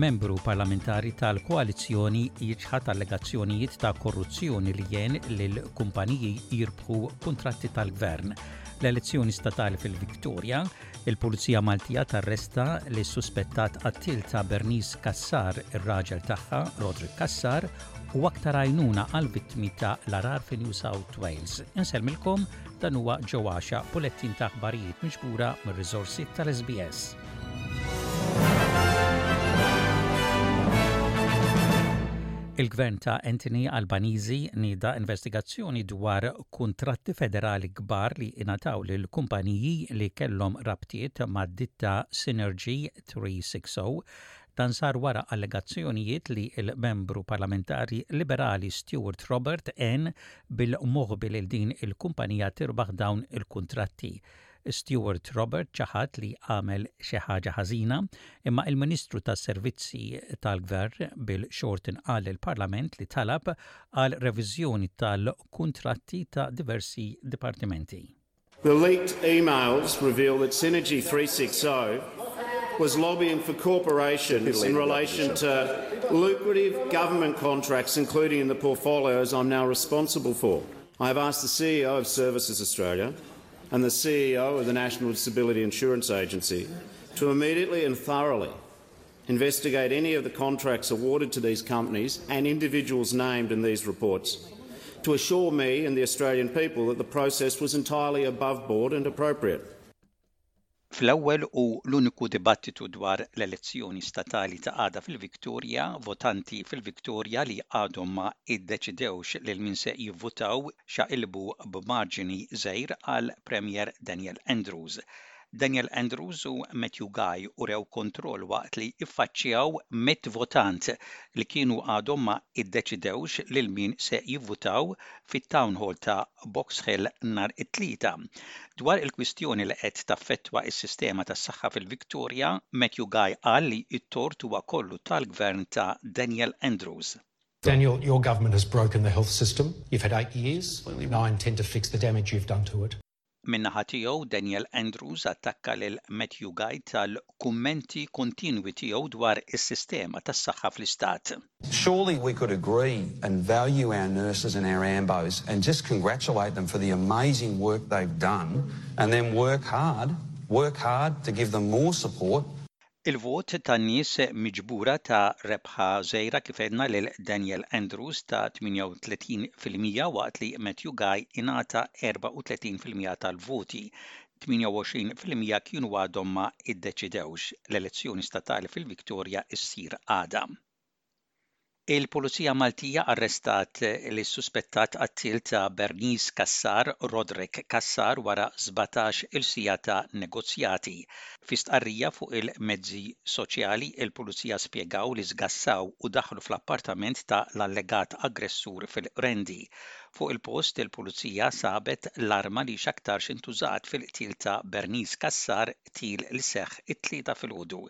membru parlamentari tal-koalizzjoni jiċħat allegazzjonijiet ta' korruzzjoni li jgħin lil kumpaniji jirbħu kuntratti tal-gvern. L-elezzjoni statali fil-Victoria Il-Pulizija Maltija tarresta lis-suspettat qattiel ta' Bernice Cassar, ir-raġel tagħha, Roderick Cassar, u aktar għajnuna għall-vittmi ta' l-għarar fi New South Wales. Insellmilkom dan huwa ġew għaxa bulettin ta' aħbarijiet miġbura mir-riżorsi tal-SBS. Il-gvern ta' Anthony Albanizi nida investigazzjoni dwar kuntratti federali kbar li ingħataw lil kumpaniji li kellhom rabtiet mad-ditta Synergy 360. Dan sar wara allegazzjonijiet li l-Membru Parlamentari Liberali Stuart Robert għen bil-moħbi lil din il-kumpanija tirbaħ dawn il-kuntratti. Stewart Robert ċaħad li għamel xi ħaġa ħażina, imma il-Ministru tas-Servizzi tal-Gvern Bill Shorten qal lill-Parlament li talab għal reviżjoni tal-kuntratti ta' diversi dipartimenti. The leaked emails reveal that Synergy 360 was lobbying for corporations in relation to lucrative government contracts including in the portfolios I'm now responsible for. I have asked the CEO of Services Australia and the CEO of the National Disability Insurance Agency to immediately and thoroughly investigate any of the contracts awarded to these companies and individuals named in these reports to assure me and the Australian people that the process was entirely above board and appropriate. Fl-ewwel u l-uniku dibattitu dwar l-elezzjoni statali ta' għada fil-Victoria, votanti fil-Victoria li għadhom ma iddeċidewx lil min se jivvutaw xaqilbu b'marġini żgħir għal Premier Daniel Andrews. Daniel Andrews u Matthew Guy urew kontroll waqt li iffaċċjaw mitt votant li kienu għadhom ma iddeċidewx lil min se jivvutaw fit-Town Hall ta' Box Hill nhar it-Tlieta dwar il-kwistjoni li qed taffettwa s-sistema tas-saħħa fil-Victoria, Matthew Guy qal li t-tort huwa kollu tal-Gvern ta' Daniel Andrews. Daniel, your government has broken the health system, you've had eight years, and I intend to fix the damage you've done to it. Min-naħa tiegħu, Daniel Andrews attakka lil Matthew Guy tal-kummenti kontinwi tiegħu dwar is-sistema tas-saħħa fl-Istat. Surely we could agree and value our nurses and our ambos and just congratulate them for the amazing work they've done and then work hard, work hard to give them more support, Il-vot tan-nies miġbura ta rebħa żgħira kif għedna lil Daniel Andrews ta' 38 fil-mija waqt li Matthew Guy ingħata 34 fil-mija tal-voti, 28 fil-mija kienu għadhom ma iddeċidewx. L-elezzjoni statali fil-Victoria ssir għada. Il-Pulizija Maltija arrestat lis-suspettat qattiel ta' Bernice Cassar, Roderick Cassar wara sbatax il siegħa ta' negozjati. Fi stqarrija fuq il-mezzi soċjali, il-Pulizija spjegaw li żgassaw u daħlu fl-appartament ta' l-allegat aggressur fil-Qrendi. Fuq il-post, il-Pulizija sabet l-arma li x'aktarx intużat fil-qtil ta' Bernice Cassar, qtil li seħħ it-Tlieta filgħodu.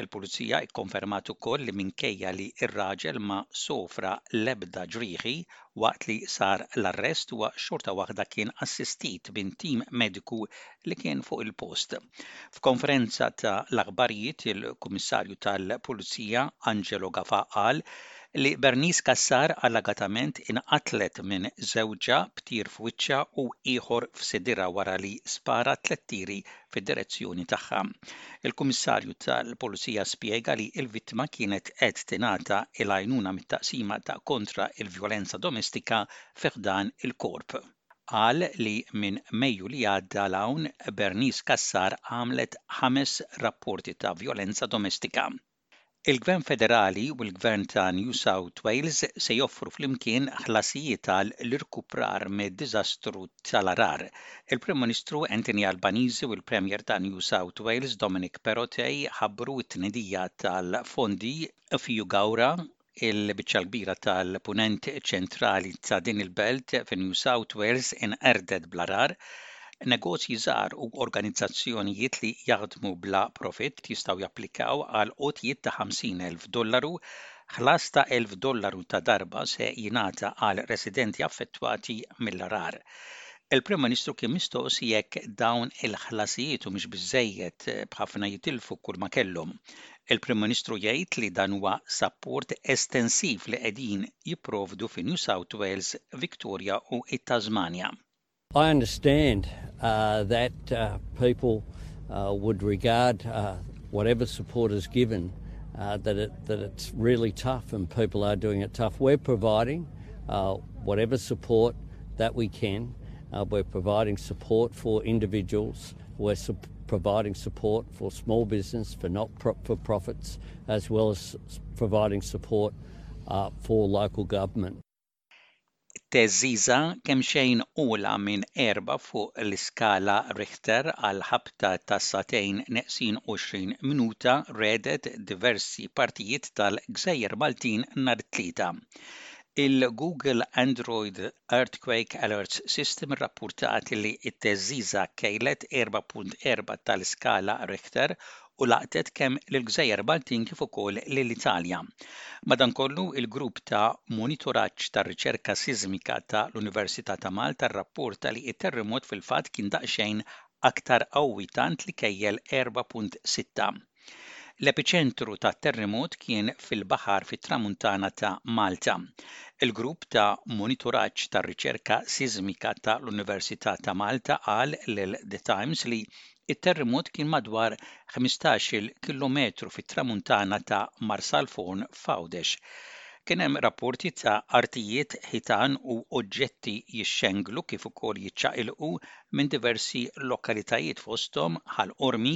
Il-Pulizija ikkonfermat ukoll li minkejja li r-raġel ma sofra l-ebda ġrieħi waqt li sar l-arrest huwa xorta waħda kien assistit minn tim mediku li kien fuq il-post. F'konferenza ta' l-aħbarijiet il-Kummissarju tal-Pulizija Angelo Gafà qal li Bernice Cassar allegatament inqatlet minn żewġha b'tir f'wiċċha u ieħor f'sidirha wara li spara tliet tiri fid-direzzjoni tagħha. Il-Kummissarju tal-Pulizija spjega li l-vittma kienet qed tingħata l-għajnuna mit-Taqsima ta' Kontra l-Vjolenza Domestika fi ħdan il-Korp. Qal li minn Mejju li għadda 'l hawn Bernice Cassar għamlet ħames rapporti ta' vjolenza domestika. Il-Gvern Federali u l-Gvern ta' New South Wales se joffru flimkien ħlasijiet għal l-irkuprar mid-diżastru tal-għargħar. Il-Prim Ministru Anthony Albanese u l-Premier ta' New South Wales Dominic Perrottet ħabbru t-tnedija tal-fondi f'Yugowra Il-biċċa l-kbira tal-Punent ċentrali ta' din il-belt fin-New South Wales inqerdet bl-għargħar. Negozji żgħar u organizzazzjonijiet li jaħdmu bla profitt jistgħu japplikaw għal għotjiet ta' 50,000 dollaru. Ħlas ta' 1,000 dollaru ta' darba se jingħata għal residenti affettwati mill-għargħar. Il-Prim Ministru kien mistoqsi jekk dawn il-ħlasijiet humiex biżżejjed b'ħafna jitilfu kull ma kellhom. Il-Prim Ministru jgħid li dan huwa support estensiv li qegħdin jipprovdu fi New South Wales, Victoria u it-Tasmania. I understand uh, that uh, people uh, would regard uh, whatever support is given uh, that it, that it's really tough and people are doing it tough. We're providing uh, whatever support that we can. we're providing support for individuals. We're providing support for small business, for not for profits, as well as providing support uh, for local government. Teżiża kemxejn ula minn erba' fuq l-iskala Richter għal ħabta ta' satejn neqsin 20 minuta redet diversi partijiet tal-Gżejjer Maltin nhar it-Tlieta. Il-Google Android Earthquake Alerts System irrappurtat li t-theżżiża kejlet 4.4 tal-iskala Richter u laqtet kemm lill-Gżejjer Maltin kif ukoll lill-Italja. Madankollu, il-Grupp ta' Monitoraġġ tar-Riċerka Siżmika ta' l-Università ta' Malta rrappurta li t-terrimot fil-fatt kien daqsxejn aktar qawwi tant li kejjel 4.6. L-epiċentru tat-terremot kien fil-baħar fit-Tramuntana ta' Malta. Il-grupp ta' monitoraġġ tar-riċerka siżmika ta' l-Università ta' Malta qal lil The Times li t-terremot kien madwar 15-il kilometru fit-Tramuntana ta' Marsalforn f'Għawdex. Kien hemm rapporti ta' artijiet, ħitan u oġġetti jixxenglu kif ukoll jiċċaqilqu minn diversi lokalitajiet fosthom Ħal Qormi,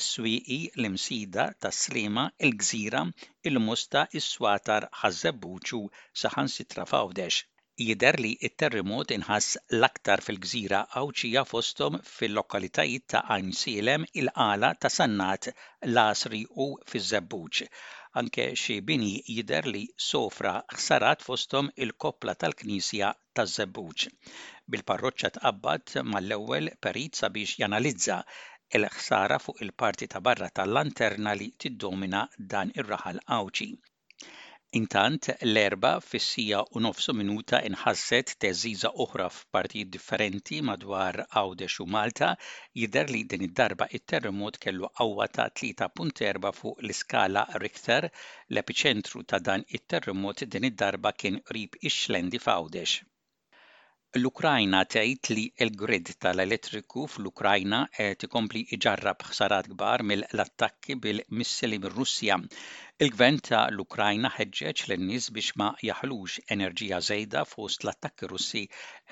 is-Swieqi, l-Imsida, Tas-Sliema, il-Gżira, il-Musta, is-Swatar, Ħaż-Żebbuġu, saħansitra f'Għawdex. Jidher li t-terrimot inħass l-aktar fil-Gżira Għawdxija fosthom fil-lokalitajiet ta' Għajn Sielem, il-Qala ta' Sannat, l-Għasri u fiż-Żebbuġ. Anke xi bini jidher li sofra ħsarat fosthom il-koppla tal-knisja taż-Żebbuġ, bil-parroċċa tqabbad mal-ewwel perit sabiex janalizza l-ħsara fuq il-parti ta' barra tal-lanterna li tiddomina dan ir-raħal Għawdxi. Intant, l-Erbgħa fis-siegħa u nofs u minuta nħasset theżżiża oħra f'partijiet differenti madwar Għawdex u Malta, jidher li din id-darba t-terremot kellu qawwa ta' 3.4 fuq l-iskala Richter, L-epiċentru ta' dan it-terremot din id-darba kien qrib ix-Xlendi f'Għawdex. L-Ukrajna tgħid li l-grid tal-elettriku fl-Ukrajna qed ikompli jġarrab ħsarat kbar mill-attakki bil-missili mir-Russja. Il-Gvern ta' l-Ukrajna ħeġġeġ lin-nies biex ma jaħlux enerġija żejda fost l-attakki Russi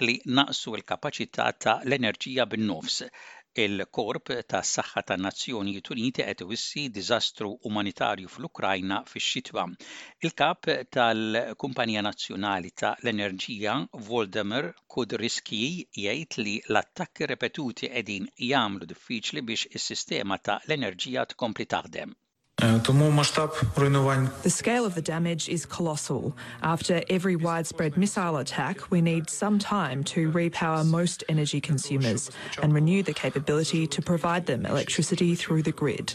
li naqqsu l-kapaċità ta' l-enerġija bin-nofs Il-Korp tas-Saħħa tan-Nazzjonijiet Uniti qed iwissi diżastru umanitarju fl-Ukrajna fix-xitwa. Il-Kap tal-Kumpanija Nazzjonali ta' l-Enerġija, Voldemyr Kudryskyi jgħid li l-attakki repetuti qegħdin jagħmlu diffiċli biex is-sistema ta' l-enerġija tkompli taħdem. The scale of the damage is colossal. After every widespread missile attack, we need some time to repower most energy consumers and renew the capability to provide them electricity through the grid.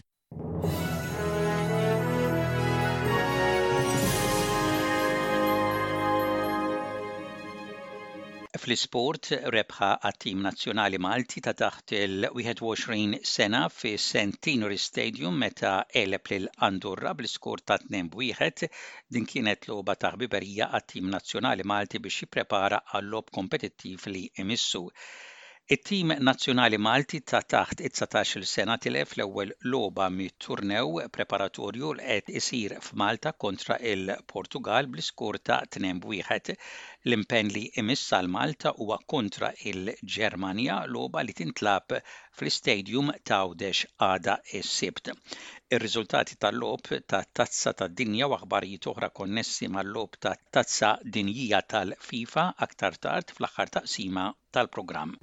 Fl-isport rebħa għat-tim nazzjonali Malti ta' taħt il-21 sena fi Centenary Stadium meta għeleb lil Andurra bl-iskor ta' 2 b' 1. Din kienet logħba ta' ħbiberija għat-tim nazzjonali Malti biex jipprepara għal-logħob kompetittiv li jmissu. It-tim nazzjonali Malti ta' taħt it-dsatax-il sena tilef l-ewwel logħba mit-turnew preparatorju l qed isir f'Malta kontra il-Portugall bl-iskor ta' 2 b' 1. L-impenn li jmiss għal Malta huwa kontra l-Ġermanja, logħba li tintlagħab fl-Istadium t'Għawdex għada s-Sibt. Ir-riżultati tal-logħob tat-Tazza tad-Dinja u aħbarijiet oħra konnessi mal-logħob tat-Tazza Dinjija tal-FIFA aktar tard fl-aħħar taqsima. tal-programm.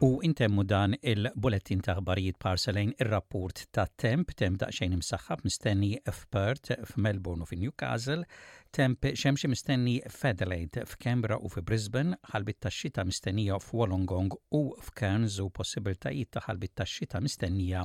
U intemmu dan il-bulletin ta' ħbarijiet parselejn ir-rapport ta' temp, temp daqsxejn imsaħħab mistenni f'Perth, f'Melbourne u fi Newcastle, temp xemxi mistenni f'Adelaide, f'Kembra u fi Brisbane, ħalbit ta' xita mistennija f'Wolongong u f'Cairns u possibiltajiet ta' ħalbit ta' xita mistennija